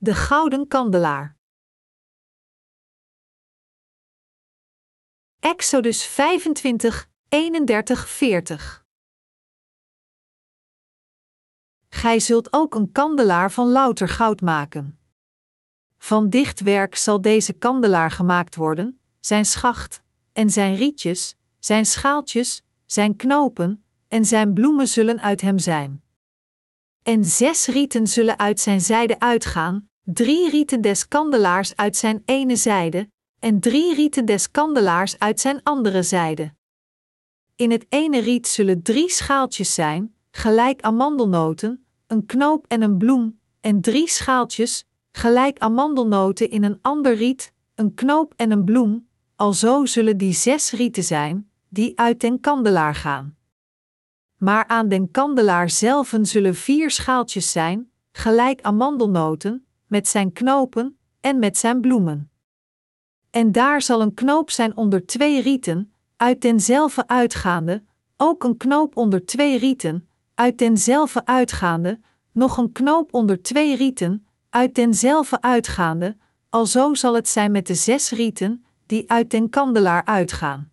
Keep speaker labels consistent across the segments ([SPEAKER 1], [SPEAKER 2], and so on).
[SPEAKER 1] De gouden kandelaar. Exodus 25, 31, 40. Gij zult ook een kandelaar van louter goud maken. Van dicht werk zal deze kandelaar gemaakt worden, zijn schacht, en zijn rietjes, zijn schaaltjes, zijn knopen, en zijn bloemen zullen uit hem zijn. En zes rieten zullen uit zijn zijde uitgaan, drie rieten des kandelaars uit zijn ene zijde, en drie rieten des kandelaars uit zijn andere zijde. In het ene riet zullen drie schaaltjes zijn, gelijk amandelnoten, een knoop en een bloem, en drie schaaltjes, gelijk amandelnoten in een ander riet, een knoop en een bloem, alzo zullen die zes rieten zijn, die uit den kandelaar gaan. Maar aan den kandelaar zelven zullen vier schaaltjes zijn, gelijk amandelnoten, met zijn knopen en met zijn bloemen. En daar zal een knoop zijn onder twee rieten, uit denzelfde uitgaande, ook een knoop onder twee rieten, uit denzelfde uitgaande, nog een knoop onder twee rieten, uit denzelfde uitgaande, alzo zal het zijn met de zes rieten, die uit den kandelaar uitgaan.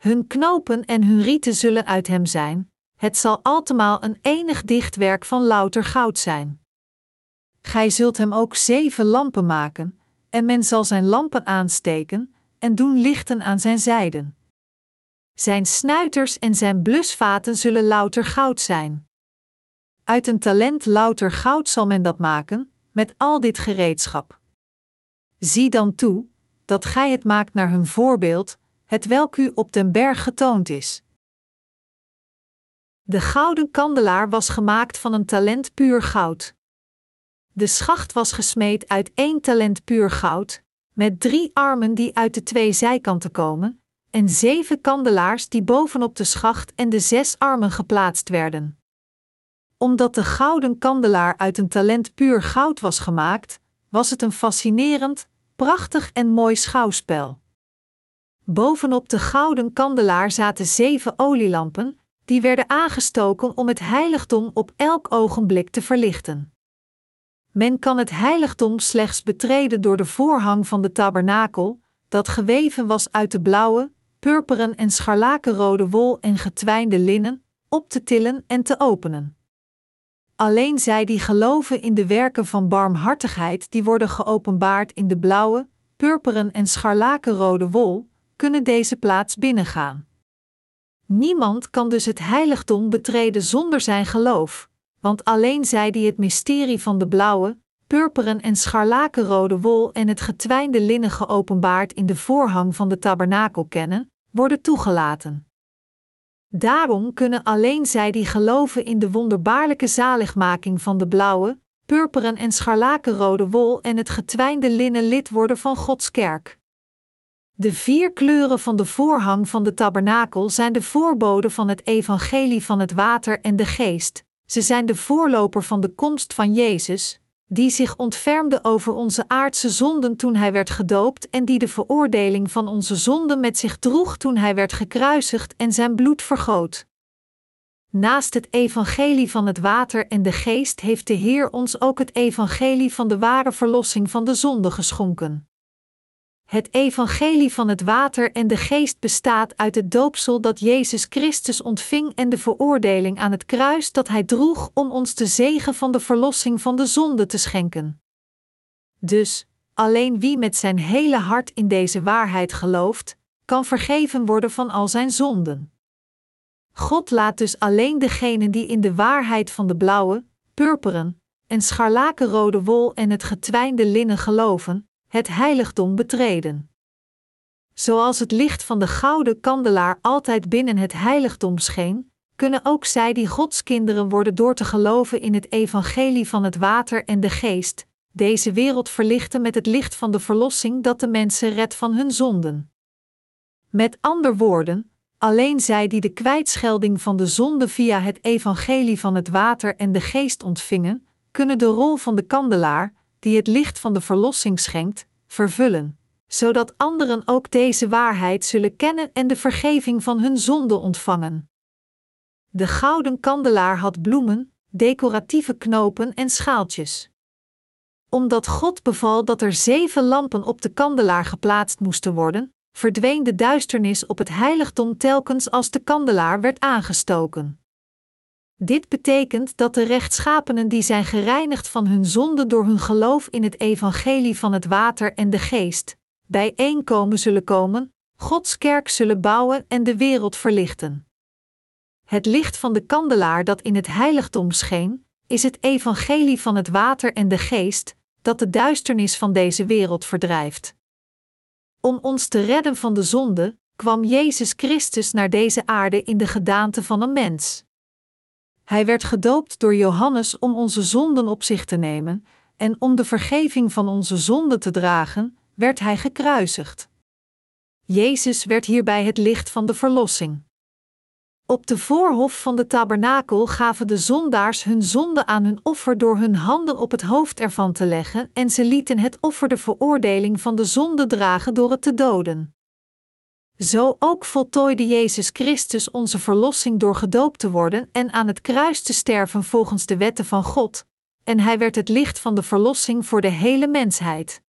[SPEAKER 1] Hun knopen en hun rieten zullen uit hem zijn, het zal altemaal een enig dichtwerk van louter goud zijn. Gij zult hem ook zeven lampen maken, en men zal zijn lampen aansteken, en doen lichten aan zijn zijden. Zijn snuiters en zijn blusvaten zullen louter goud zijn. Uit een talent louter goud zal men dat maken, met al dit gereedschap. Zie dan toe, dat gij het maakt naar hun voorbeeld, het welk u op den berg getoond is. De gouden kandelaar was gemaakt van een talent puur goud. De schacht was gesmeed uit één talent puur goud, met drie armen die uit de twee zijkanten komen, en zeven kandelaars die bovenop de schacht en de zes armen geplaatst werden. Omdat de gouden kandelaar uit een talent puur goud was gemaakt, was het een fascinerend, prachtig en mooi schouwspel. Bovenop de gouden kandelaar zaten zeven olielampen, die werden aangestoken om het heiligdom op elk ogenblik te verlichten. Men kan het heiligdom slechts betreden door de voorhang van de tabernakel, dat geweven was uit de blauwe, purperen en scharlakenrode wol en getwijnde linnen, op te tillen en te openen. Alleen zij die geloven in de werken van barmhartigheid die worden geopenbaard in de blauwe, purperen en scharlakenrode wol, kunnen deze plaats binnengaan. Niemand kan dus het heiligdom betreden zonder zijn geloof, want alleen zij die het mysterie van de blauwe, purperen en scharlakenrode wol en het getwijnde linnen geopenbaard in de voorhang van de tabernakel kennen, worden toegelaten. Daarom kunnen alleen zij die geloven in de wonderbaarlijke zaligmaking van de blauwe, purperen en scharlakenrode wol en het getwijnde linnen lid worden van Gods kerk. De vier kleuren van de voorhang van de tabernakel zijn de voorboden van het evangelie van het water en de geest. Ze zijn de voorloper van de komst van Jezus, die zich ontfermde over onze aardse zonden toen hij werd gedoopt en die de veroordeling van onze zonden met zich droeg toen hij werd gekruisigd en zijn bloed vergoot. Naast het evangelie van het water en de geest heeft de Heer ons ook het evangelie van de ware verlossing van de zonde geschonken. Het evangelie van het water en de geest bestaat uit het doopsel dat Jezus Christus ontving en de veroordeling aan het kruis dat hij droeg om ons de zegen van de verlossing van de zonde te schenken. Dus, alleen wie met zijn hele hart in deze waarheid gelooft, kan vergeven worden van al zijn zonden. God laat dus alleen degenen die in de waarheid van de blauwe, purperen en scharlakenrode wol en het getwijnde linnen geloven, het heiligdom betreden. Zoals het licht van de gouden kandelaar altijd binnen het heiligdom scheen, kunnen ook zij die Gods kinderen worden door te geloven in het evangelie van het water en de geest, deze wereld verlichten met het licht van de verlossing dat de mensen redt van hun zonden. Met andere woorden, alleen zij die de kwijtschelding van de zonde via het evangelie van het water en de geest ontvingen, kunnen de rol van de kandelaar, die het licht van de verlossing schenkt, vervullen, zodat anderen ook deze waarheid zullen kennen en de vergeving van hun zonde ontvangen. De gouden kandelaar had bloemen, decoratieve knopen en schaaltjes. Omdat God beval dat er zeven lampen op de kandelaar geplaatst moesten worden, verdween de duisternis op het heiligdom telkens als de kandelaar werd aangestoken. Dit betekent dat de rechtschapenen die zijn gereinigd van hun zonde door hun geloof in het evangelie van het water en de geest, bijeenkomen zullen komen, Gods kerk zullen bouwen en de wereld verlichten. Het licht van de kandelaar dat in het heiligdom scheen, is het evangelie van het water en de geest, dat de duisternis van deze wereld verdrijft. Om ons te redden van de zonde, kwam Jezus Christus naar deze aarde in de gedaante van een mens. Hij werd gedoopt door Johannes om onze zonden op zich te nemen, en om de vergeving van onze zonden te dragen, werd hij gekruisigd. Jezus werd hierbij het licht van de verlossing. Op de voorhof van de tabernakel gaven de zondaars hun zonde aan hun offer door hun handen op het hoofd ervan te leggen, en ze lieten het offer de veroordeling van de zonde dragen door het te doden. Zo ook voltooide Jezus Christus onze verlossing door gedoopt te worden en aan het kruis te sterven volgens de wetten van God, en hij werd het licht van de verlossing voor de hele mensheid.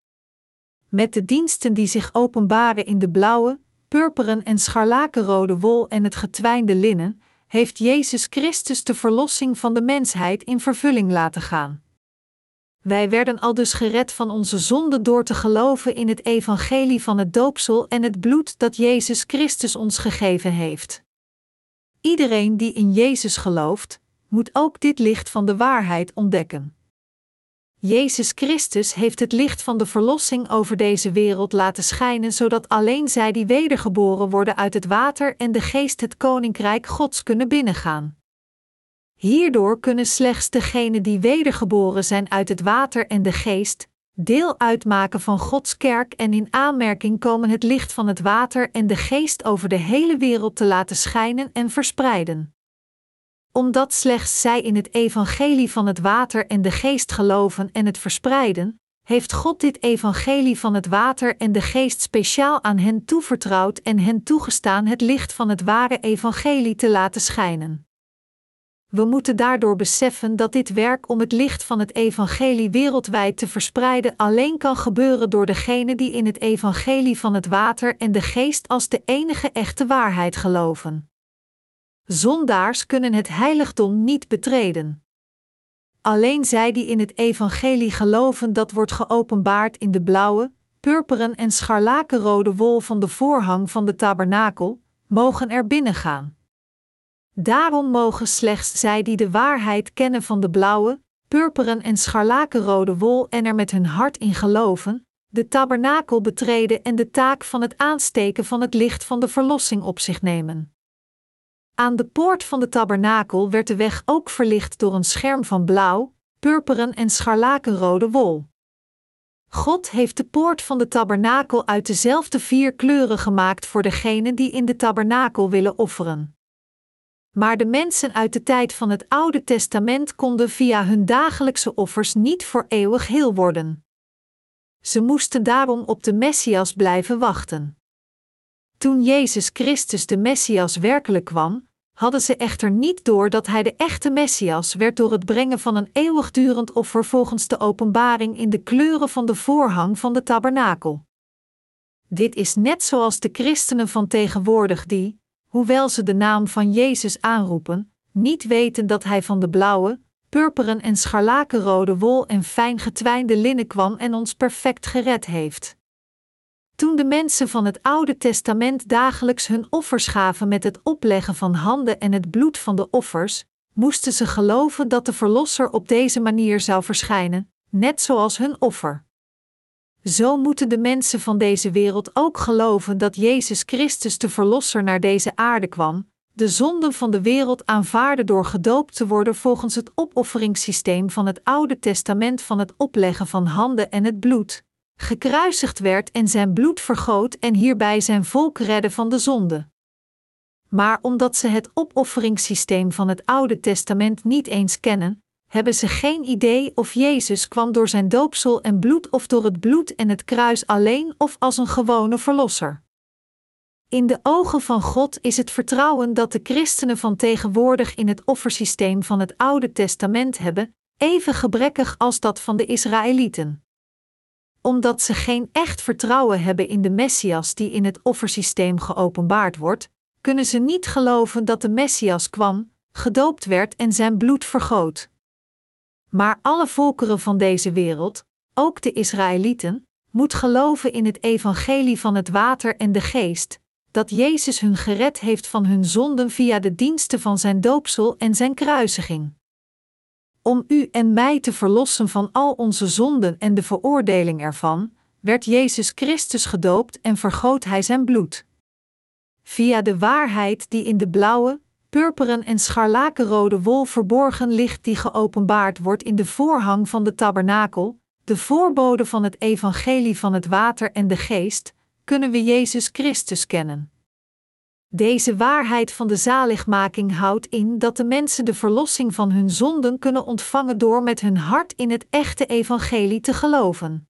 [SPEAKER 1] Met de diensten die zich openbaren in de blauwe, purperen en scharlakenrode wol en het getwijnde linnen, heeft Jezus Christus de verlossing van de mensheid in vervulling laten gaan. Wij werden al dus gered van onze zonde door te geloven in het evangelie van het doopsel en het bloed dat Jezus Christus ons gegeven heeft. Iedereen die in Jezus gelooft, moet ook dit licht van de waarheid ontdekken. Jezus Christus heeft het licht van de verlossing over deze wereld laten schijnen, zodat alleen zij die wedergeboren worden uit het water en de geest het koninkrijk Gods kunnen binnengaan. Hierdoor kunnen slechts degenen die wedergeboren zijn uit het water en de geest, deel uitmaken van Gods kerk en in aanmerking komen het licht van het water en de geest over de hele wereld te laten schijnen en verspreiden omdat slechts zij in het evangelie van het water en de geest geloven en het verspreiden, heeft God dit evangelie van het water en de geest speciaal aan hen toevertrouwd en hen toegestaan het licht van het ware evangelie te laten schijnen. We moeten daardoor beseffen dat dit werk om het licht van het evangelie wereldwijd te verspreiden alleen kan gebeuren door degenen die in het evangelie van het water en de geest als de enige echte waarheid geloven. Zondaars kunnen het heiligdom niet betreden. Alleen zij die in het evangelie geloven dat wordt geopenbaard in de blauwe, purperen en scharlakenrode wol van de voorhang van de tabernakel, mogen er binnengaan. Daarom mogen slechts zij die de waarheid kennen van de blauwe, purperen en scharlakenrode wol en er met hun hart in geloven, de tabernakel betreden en de taak van het aansteken van het licht van de verlossing op zich nemen. Aan de poort van de tabernakel werd de weg ook verlicht door een scherm van blauw, purperen en scharlakenrode wol. God heeft de poort van de tabernakel uit dezelfde vier kleuren gemaakt voor degenen die in de tabernakel willen offeren. Maar de mensen uit de tijd van het Oude Testament konden via hun dagelijkse offers niet voor eeuwig heel worden. Ze moesten daarom op de Messias blijven wachten. Toen Jezus Christus de Messias werkelijk kwam, hadden ze echter niet door dat hij de echte Messias werd door het brengen van een eeuwigdurend offer volgens de openbaring in de kleuren van de voorhang van de tabernakel. Dit is net zoals de christenen van tegenwoordig die, hoewel ze de naam van Jezus aanroepen, niet weten dat hij van de blauwe, purperen en scharlakenrode wol en fijn getwijnde linnen kwam en ons perfect gered heeft. Toen de mensen van het Oude Testament dagelijks hun offers gaven met het opleggen van handen en het bloed van de offers, moesten ze geloven dat de Verlosser op deze manier zou verschijnen, net zoals hun offer. Zo moeten de mensen van deze wereld ook geloven dat Jezus Christus de Verlosser naar deze aarde kwam, de zonden van de wereld aanvaarden door gedoopt te worden volgens het opofferingssysteem van het Oude Testament van het opleggen van handen en het bloed, gekruisigd werd en zijn bloed vergoot en hierbij zijn volk redde van de zonde. Maar omdat ze het opofferingssysteem van het Oude Testament niet eens kennen, hebben ze geen idee of Jezus kwam door zijn doopsel en bloed of door het bloed en het kruis alleen of als een gewone verlosser. In de ogen van God is het vertrouwen dat de christenen van tegenwoordig in het offersysteem van het Oude Testament hebben, even gebrekkig als dat van de Israëlieten. Omdat ze geen echt vertrouwen hebben in de Messias die in het offersysteem geopenbaard wordt, kunnen ze niet geloven dat de Messias kwam, gedoopt werd en zijn bloed vergoot. Maar alle volkeren van deze wereld, ook de Israëlieten, moet geloven in het evangelie van het water en de geest, dat Jezus hun gered heeft van hun zonden via de diensten van zijn doopsel en zijn kruisiging. Om u en mij te verlossen van al onze zonden en de veroordeling ervan, werd Jezus Christus gedoopt en vergoot hij zijn bloed. Via de waarheid die in de blauwe, purperen en scharlakenrode wol verborgen ligt, die geopenbaard wordt in de voorhang van de tabernakel, de voorbode van het evangelie van het water en de geest, kunnen we Jezus Christus kennen. Deze waarheid van de zaligmaking houdt in dat de mensen de verlossing van hun zonden kunnen ontvangen door met hun hart in het echte evangelie te geloven.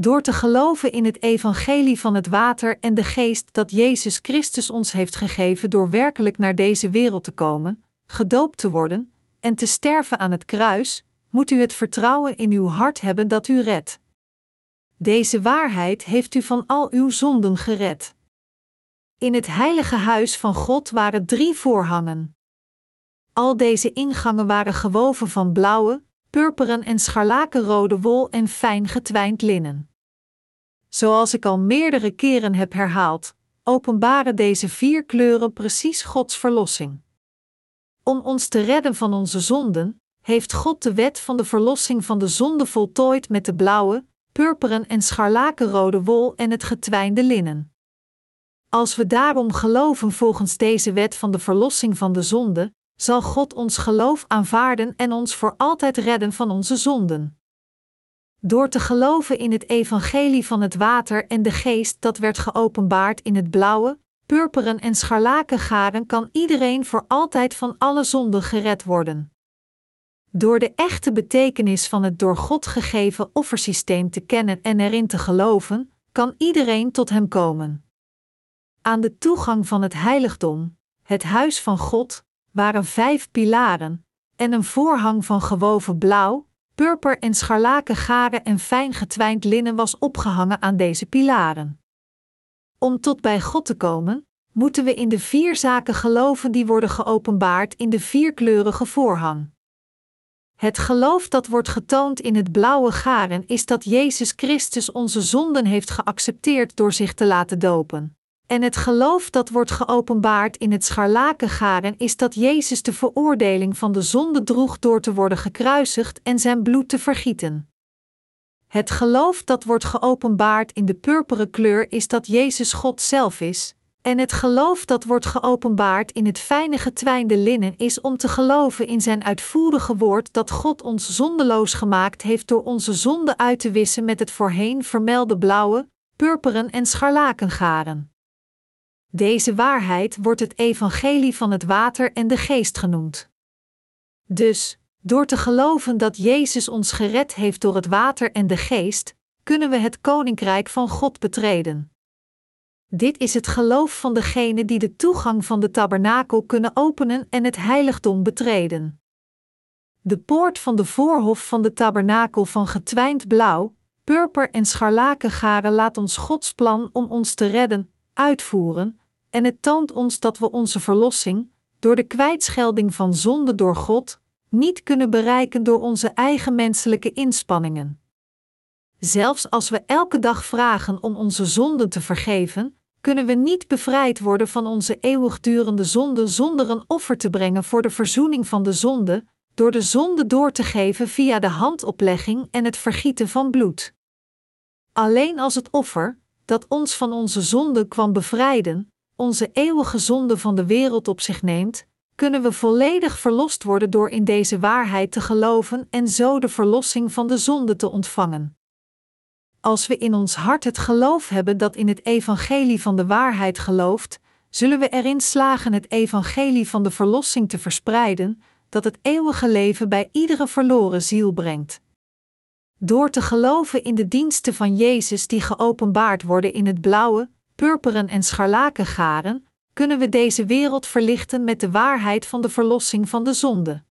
[SPEAKER 1] Door te geloven in het evangelie van het water en de geest dat Jezus Christus ons heeft gegeven door werkelijk naar deze wereld te komen, gedoopt te worden en te sterven aan het kruis, moet u het vertrouwen in uw hart hebben dat u redt. Deze waarheid heeft u van al uw zonden gered. In het heilige huis van God waren drie voorhangen. Al deze ingangen waren gewoven van blauwe, purperen en scharlakenrode wol en fijn getwijnd linnen. Zoals ik al meerdere keren heb herhaald, openbaren deze vier kleuren precies Gods verlossing. Om ons te redden van onze zonden, heeft God de wet van de verlossing van de zonde voltooid met de blauwe, purperen en scharlakenrode wol en het getwijnde linnen. Als we daarom geloven volgens deze wet van de verlossing van de zonde, zal God ons geloof aanvaarden en ons voor altijd redden van onze zonden. Door te geloven in het evangelie van het water en de geest dat werd geopenbaard in het blauwe, purperen en scharlakengaren kan iedereen voor altijd van alle zonden gered worden. Door de echte betekenis van het door God gegeven offersysteem te kennen en erin te geloven, kan iedereen tot Hem komen. Aan de toegang van het heiligdom, het huis van God, waren vijf pilaren en een voorhang van gewoven blauw, purper en scharlaken garen en fijn getwijnd linnen was opgehangen aan deze pilaren. Om tot bij God te komen, moeten we in de vier zaken geloven die worden geopenbaard in de vierkleurige voorhang. Het geloof dat wordt getoond in het blauwe garen is dat Jezus Christus onze zonden heeft geaccepteerd door zich te laten dopen. En het geloof dat wordt geopenbaard in het scharlakengaren is dat Jezus de veroordeling van de zonde droeg door te worden gekruisigd en zijn bloed te vergieten. Het geloof dat wordt geopenbaard in de purperen kleur is dat Jezus God zelf is, en het geloof dat wordt geopenbaard in het fijne getwijnde linnen is om te geloven in zijn uitvoerige woord dat God ons zondeloos gemaakt heeft door onze zonde uit te wissen met het voorheen vermelde blauwe, purperen en scharlakengaren. Deze waarheid wordt het evangelie van het water en de geest genoemd. Dus, door te geloven dat Jezus ons gered heeft door het water en de geest, kunnen we het koninkrijk van God betreden. Dit is het geloof van degenen die de toegang van de tabernakel kunnen openen en het heiligdom betreden. De poort van de voorhof van de tabernakel van getwijnd blauw, purper en scharlakengaren laat ons Gods plan om ons te redden uitvoeren, en het toont ons dat we onze verlossing, door de kwijtschelding van zonde door God, niet kunnen bereiken door onze eigen menselijke inspanningen. Zelfs als we elke dag vragen om onze zonden te vergeven, kunnen we niet bevrijd worden van onze eeuwigdurende zonde zonder een offer te brengen voor de verzoening van de zonde, door de zonde door te geven via de handoplegging en het vergieten van bloed. Alleen als het offer, dat ons van onze zonde kwam bevrijden, onze eeuwige zonde van de wereld op zich neemt, kunnen we volledig verlost worden door in deze waarheid te geloven en zo de verlossing van de zonde te ontvangen. Als we in ons hart het geloof hebben dat in het evangelie van de waarheid gelooft, zullen we erin slagen het evangelie van de verlossing te verspreiden, dat het eeuwige leven bij iedere verloren ziel brengt. Door te geloven in de diensten van Jezus die geopenbaard worden in het blauwe, purperen en scharlakengaren, kunnen we deze wereld verlichten met de waarheid van de verlossing van de zonde.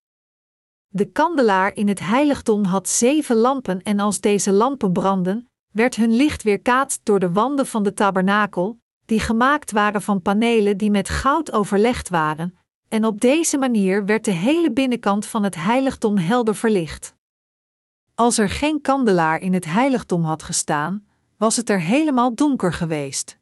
[SPEAKER 1] De kandelaar in het heiligdom had zeven lampen en als deze lampen brandden, werd hun licht weerkaatst door de wanden van de tabernakel, die gemaakt waren van panelen die met goud overlegd waren, en op deze manier werd de hele binnenkant van het heiligdom helder verlicht. Als er geen kandelaar in het heiligdom had gestaan, was het er helemaal donker geweest.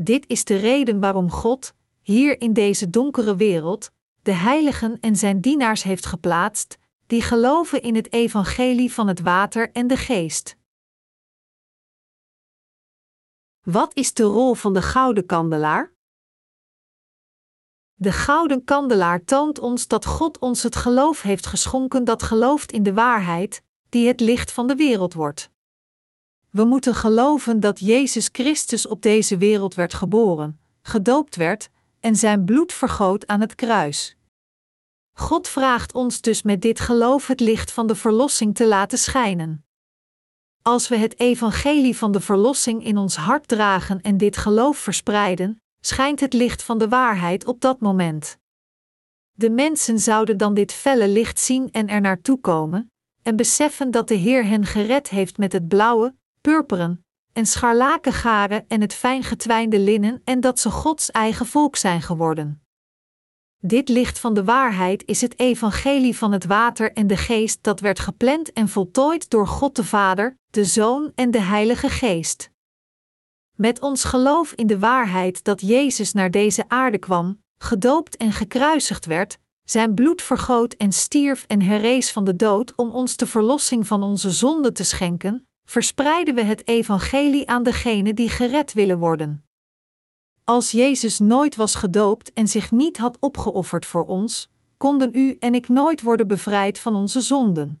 [SPEAKER 1] Dit is de reden waarom God, hier in deze donkere wereld, de heiligen en zijn dienaars heeft geplaatst, die geloven in het evangelie van het water en de geest. Wat is de rol van de gouden kandelaar? De gouden kandelaar toont ons dat God ons het geloof heeft geschonken dat gelooft in de waarheid, die het licht van de wereld wordt. We moeten geloven dat Jezus Christus op deze wereld werd geboren, gedoopt werd en zijn bloed vergoot aan het kruis. God vraagt ons dus met dit geloof het licht van de verlossing te laten schijnen. Als we het evangelie van de verlossing in ons hart dragen en dit geloof verspreiden, schijnt het licht van de waarheid op dat moment. De mensen zouden dan dit felle licht zien en er naartoe komen, en beseffen dat de Heer hen gered heeft met het blauwe, purperen en scharlaken garen en het fijn getwijnde linnen en dat ze Gods eigen volk zijn geworden. Dit licht van de waarheid is het evangelie van het water en de geest dat werd gepland en voltooid door God de Vader, de Zoon en de Heilige Geest. Met ons geloof in de waarheid dat Jezus naar deze aarde kwam, gedoopt en gekruisigd werd, zijn bloed vergoot en stierf en herrees van de dood om ons de verlossing van onze zonden te schenken, verspreiden we het evangelie aan degenen die gered willen worden. Als Jezus nooit was gedoopt en zich niet had opgeofferd voor ons, konden u en ik nooit worden bevrijd van onze zonden.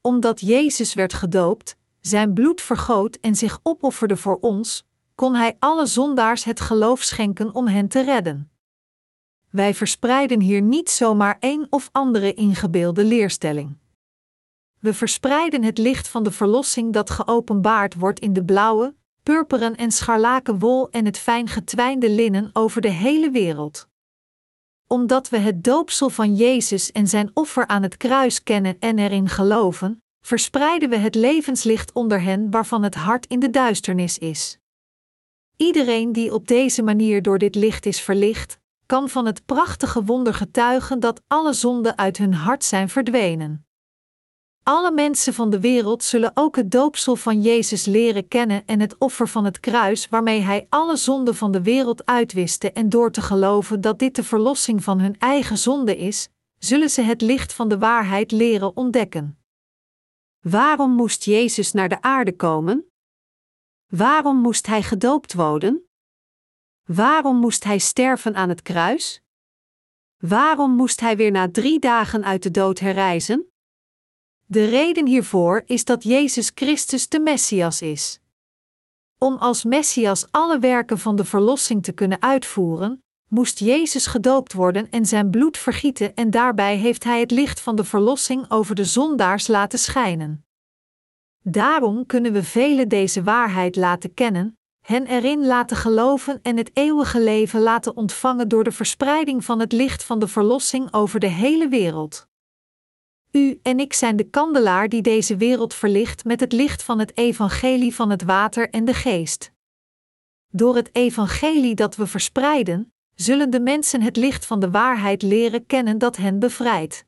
[SPEAKER 1] Omdat Jezus werd gedoopt, zijn bloed vergoot en zich opofferde voor ons, kon hij alle zondaars het geloof schenken om hen te redden. Wij verspreiden hier niet zomaar een of andere ingebeelde leerstelling. We verspreiden het licht van de verlossing dat geopenbaard wordt in de blauwe, purperen en scharlaken wol en het fijn getwijnde linnen over de hele wereld. Omdat we het doopsel van Jezus en zijn offer aan het kruis kennen en erin geloven, verspreiden we het levenslicht onder hen waarvan het hart in de duisternis is. Iedereen die op deze manier door dit licht is verlicht, kan van het prachtige wonder getuigen dat alle zonden uit hun hart zijn verdwenen. Alle mensen van de wereld zullen ook het doopsel van Jezus leren kennen en het offer van het kruis waarmee Hij alle zonden van de wereld uitwiste en door te geloven dat dit de verlossing van hun eigen zonde is, zullen ze het licht van de waarheid leren ontdekken. Waarom moest Jezus naar de aarde komen? Waarom moest Hij gedoopt worden? Waarom moest Hij sterven aan het kruis? Waarom moest Hij weer na drie dagen uit de dood herrijzen? De reden hiervoor is dat Jezus Christus de Messias is. Om als Messias alle werken van de verlossing te kunnen uitvoeren, moest Jezus gedoopt worden en zijn bloed vergieten en daarbij heeft hij het licht van de verlossing over de zondaars laten schijnen. Daarom kunnen we velen deze waarheid laten kennen, hen erin laten geloven en het eeuwige leven laten ontvangen door de verspreiding van het licht van de verlossing over de hele wereld. U en ik zijn de kandelaar die deze wereld verlicht met het licht van het evangelie van het water en de geest. Door het evangelie dat we verspreiden, zullen de mensen het licht van de waarheid leren kennen dat hen bevrijdt.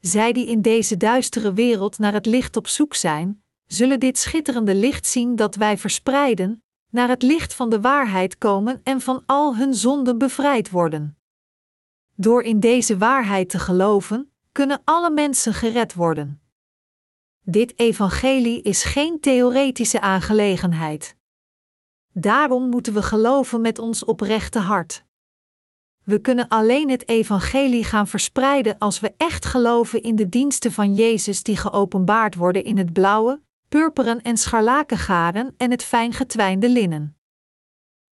[SPEAKER 1] Zij die in deze duistere wereld naar het licht op zoek zijn, zullen dit schitterende licht zien dat wij verspreiden, naar het licht van de waarheid komen en van al hun zonden bevrijd worden. Door in deze waarheid te geloven, kunnen alle mensen gered worden. Dit evangelie is geen theoretische aangelegenheid. Daarom moeten we geloven met ons oprechte hart. We kunnen alleen het evangelie gaan verspreiden als we echt geloven in de diensten van Jezus die geopenbaard worden in het blauwe, purperen en scharlakengaren en het fijn getwijnde linnen.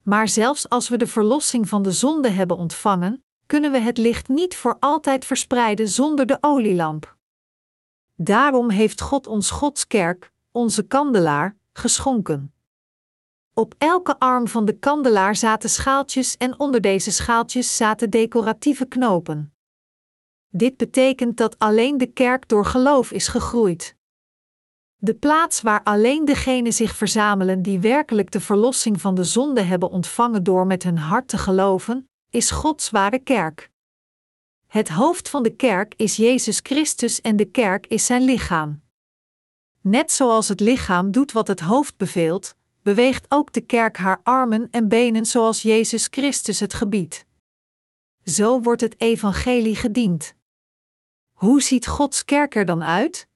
[SPEAKER 1] Maar zelfs als we de verlossing van de zonde hebben ontvangen, kunnen we het licht niet voor altijd verspreiden zonder de olielamp. Daarom heeft God ons Gods kerk, onze kandelaar, geschonken. Op elke arm van de kandelaar zaten schaaltjes en onder deze schaaltjes zaten decoratieve knopen. Dit betekent dat alleen de kerk door geloof is gegroeid. De plaats waar alleen degenen zich verzamelen die werkelijk de verlossing van de zonde hebben ontvangen door met hun hart te geloven, is Gods ware kerk. Het hoofd van de kerk is Jezus Christus en de kerk is zijn lichaam. Net zoals het lichaam doet wat het hoofd beveelt, beweegt ook de kerk haar armen en benen zoals Jezus Christus het gebiedt. Zo wordt het evangelie gediend. Hoe ziet Gods kerk er dan uit?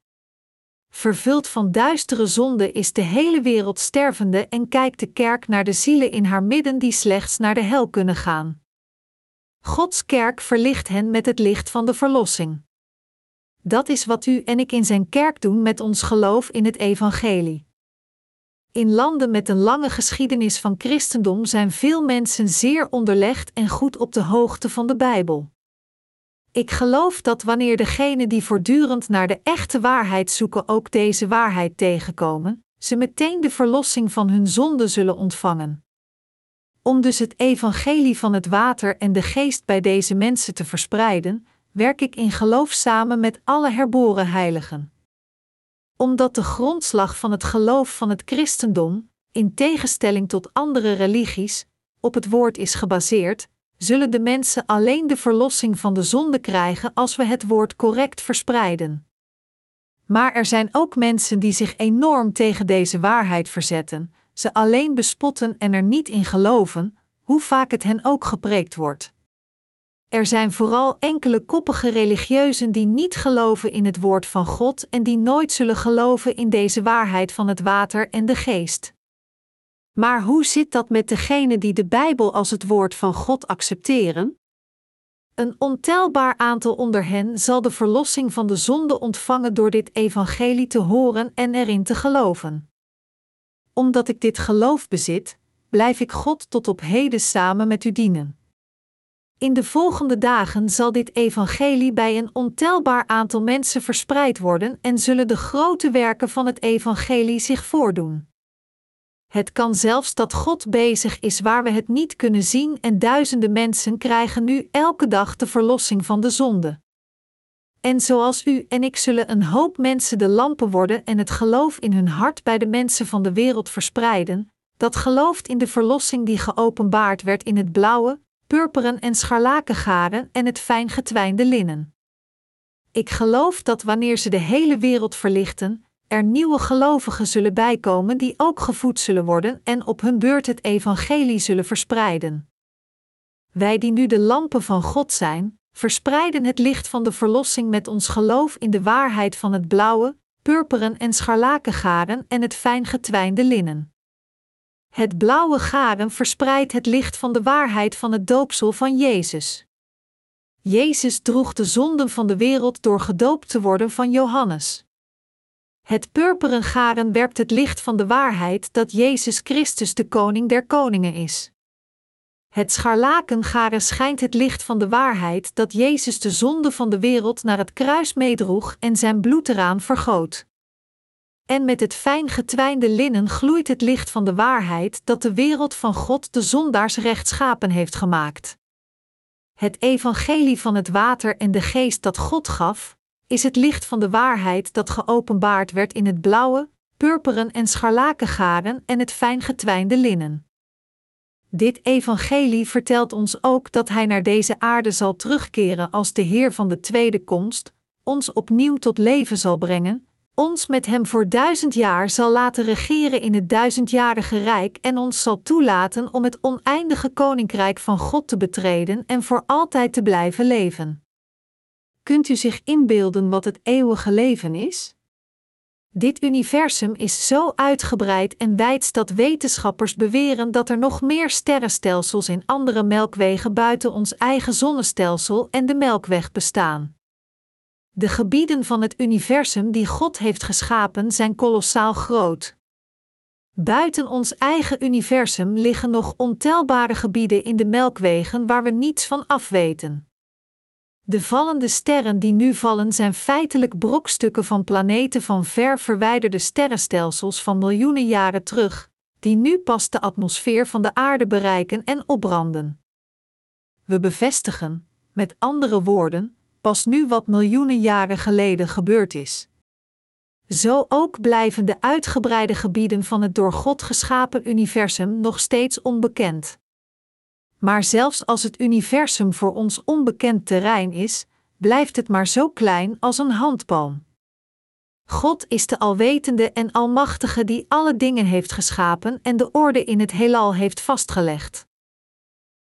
[SPEAKER 1] Vervuld van duistere zonde is de hele wereld stervende en kijkt de kerk naar de zielen in haar midden die slechts naar de hel kunnen gaan. Gods kerk verlicht hen met het licht van de verlossing. Dat is wat u en ik in zijn kerk doen met ons geloof in het evangelie. In landen met een lange geschiedenis van christendom zijn veel mensen zeer onderlegd en goed op de hoogte van de Bijbel. Ik geloof dat wanneer degenen die voortdurend naar de echte waarheid zoeken ook deze waarheid tegenkomen, ze meteen de verlossing van hun zonde zullen ontvangen. Om dus het evangelie van het water en de geest bij deze mensen te verspreiden, werk ik in geloof samen met alle herboren heiligen. Omdat de grondslag van het geloof van het christendom, in tegenstelling tot andere religies, op het woord is gebaseerd, zullen de mensen alleen de verlossing van de zonde krijgen als we het woord correct verspreiden. Maar er zijn ook mensen die zich enorm tegen deze waarheid verzetten, ze alleen bespotten en er niet in geloven, hoe vaak het hen ook gepreekt wordt. Er zijn vooral enkele koppige religieuzen die niet geloven in het woord van God en die nooit zullen geloven in deze waarheid van het water en de geest. Maar hoe zit dat met degenen die de Bijbel als het woord van God accepteren? Een ontelbaar aantal onder hen zal de verlossing van de zonde ontvangen door dit evangelie te horen en erin te geloven. Omdat ik dit geloof bezit, blijf ik God tot op heden samen met u dienen. In de volgende dagen zal dit evangelie bij een ontelbaar aantal mensen verspreid worden en zullen de grote werken van het evangelie zich voordoen. Het kan zelfs dat God bezig is waar we het niet kunnen zien en duizenden mensen krijgen nu elke dag de verlossing van de zonde. En zoals u en ik zullen een hoop mensen de lampen worden en het geloof in hun hart bij de mensen van de wereld verspreiden, dat gelooft in de verlossing die geopenbaard werd in het blauwe, purperen en scharlakengaren en het fijn getwijnde linnen. Ik geloof dat wanneer ze de hele wereld verlichten, er nieuwe gelovigen zullen bijkomen die ook gevoed zullen worden en op hun beurt het evangelie zullen verspreiden. Wij die nu de lampen van God zijn, verspreiden het licht van de verlossing met ons geloof in de waarheid van het blauwe, purperen en scharlakengaren en het fijn getwijnde linnen. Het blauwe garen verspreidt het licht van de waarheid van het doopsel van Jezus. Jezus droeg de zonden van de wereld door gedoopt te worden van Johannes. Het purperen garen werpt het licht van de waarheid dat Jezus Christus de koning der koningen is. Het scharlakengaren schijnt het licht van de waarheid dat Jezus de zonde van de wereld naar het kruis meedroeg en zijn bloed eraan vergoot. En met het fijn getwijnde linnen gloeit het licht van de waarheid dat de wereld van God de zondaars rechtschapen heeft gemaakt. Het evangelie van het water en de geest dat God gaf, is het licht van de waarheid dat geopenbaard werd in het blauwe, purperen en scharlakengaren en het fijn getwijnde linnen. Dit evangelie vertelt ons ook dat Hij naar deze aarde zal terugkeren als de Heer van de tweede komst, ons opnieuw tot leven zal brengen, ons met Hem voor duizend jaar zal laten regeren in het duizendjarige rijk en ons zal toelaten om het oneindige koninkrijk van God te betreden en voor altijd te blijven leven. Kunt u zich inbeelden wat het eeuwige leven is? Dit universum is zo uitgebreid en wijd dat wetenschappers beweren dat er nog meer sterrenstelsels in andere melkwegen buiten ons eigen zonnestelsel en de Melkweg bestaan. De gebieden van het universum die God heeft geschapen zijn kolossaal groot. Buiten ons eigen universum liggen nog ontelbare gebieden in de melkwegen waar we niets van afweten. De vallende sterren die nu vallen zijn feitelijk brokstukken van planeten van ver verwijderde sterrenstelsels van miljoenen jaren terug, die nu pas de atmosfeer van de aarde bereiken en opbranden. We bevestigen, met andere woorden, pas nu wat miljoenen jaren geleden gebeurd is. Zo ook blijven de uitgebreide gebieden van het door God geschapen universum nog steeds onbekend. Maar zelfs als het universum voor ons onbekend terrein is, blijft het maar zo klein als een handpalm. God is de alwetende en almachtige die alle dingen heeft geschapen en de orde in het heelal heeft vastgelegd.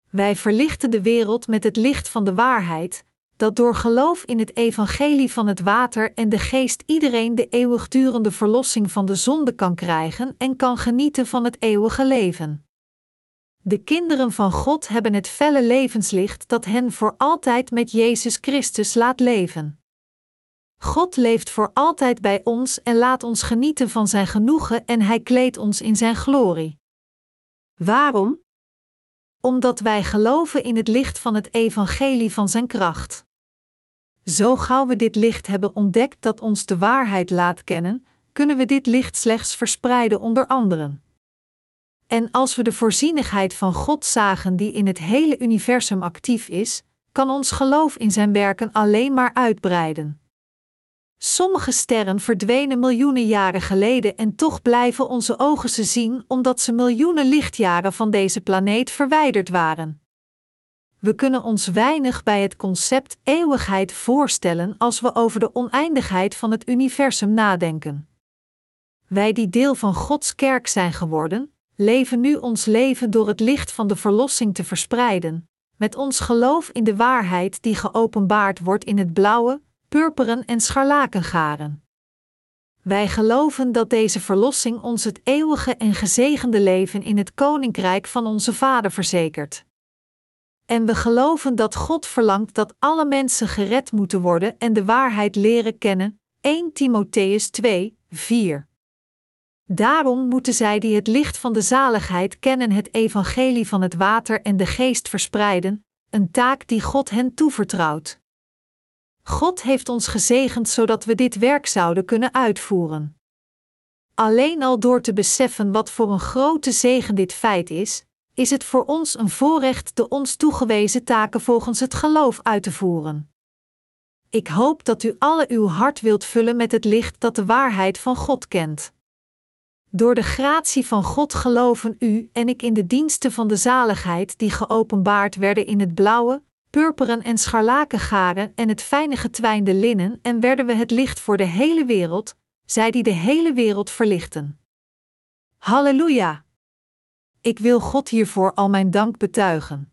[SPEAKER 1] Wij verlichten de wereld met het licht van de waarheid, dat door geloof in het evangelie van het water en de geest iedereen de eeuwigdurende verlossing van de zonde kan krijgen en kan genieten van het eeuwige leven. De kinderen van God hebben het felle levenslicht dat hen voor altijd met Jezus Christus laat leven. God leeft voor altijd bij ons en laat ons genieten van zijn genoegen en hij kleedt ons in zijn glorie. Waarom? Omdat wij geloven in het licht van het evangelie van zijn kracht. Zo gauw we dit licht hebben ontdekt dat ons de waarheid laat kennen, kunnen we dit licht slechts verspreiden onder anderen. En als we de voorzienigheid van God zagen die in het hele universum actief is, kan ons geloof in zijn werken alleen maar uitbreiden. Sommige sterren verdwenen miljoenen jaren geleden en toch blijven onze ogen ze zien omdat ze miljoenen lichtjaren van deze planeet verwijderd waren. We kunnen ons weinig bij het concept eeuwigheid voorstellen als we over de oneindigheid van het universum nadenken. Wij die deel van Gods kerk zijn geworden, leven nu ons leven door het licht van de verlossing te verspreiden, met ons geloof in de waarheid die geopenbaard wordt in het blauwe, purperen en scharlakengaren. Wij geloven dat deze verlossing ons het eeuwige en gezegende leven in het koninkrijk van onze Vader verzekert. En we geloven dat God verlangt dat alle mensen gered moeten worden en de waarheid leren kennen. 1 Timotheus 2, 4. Daarom moeten zij die het licht van de zaligheid kennen het evangelie van het water en de geest verspreiden, een taak die God hen toevertrouwt. God heeft ons gezegend zodat we dit werk zouden kunnen uitvoeren. Alleen al door te beseffen wat voor een grote zegen dit feit is, is het voor ons een voorrecht de ons toegewezen taken volgens het geloof uit te voeren. Ik hoop dat u alle uw hart wilt vullen met het licht dat de waarheid van God kent. Door de gratie van God geloven u en ik in de diensten van de zaligheid die geopenbaard werden in het blauwe, purperen en scharlakengaren en het fijne getwijnde linnen en werden we het licht voor de hele wereld, zij die de hele wereld verlichten. Halleluja! Ik wil God hiervoor al mijn dank betuigen.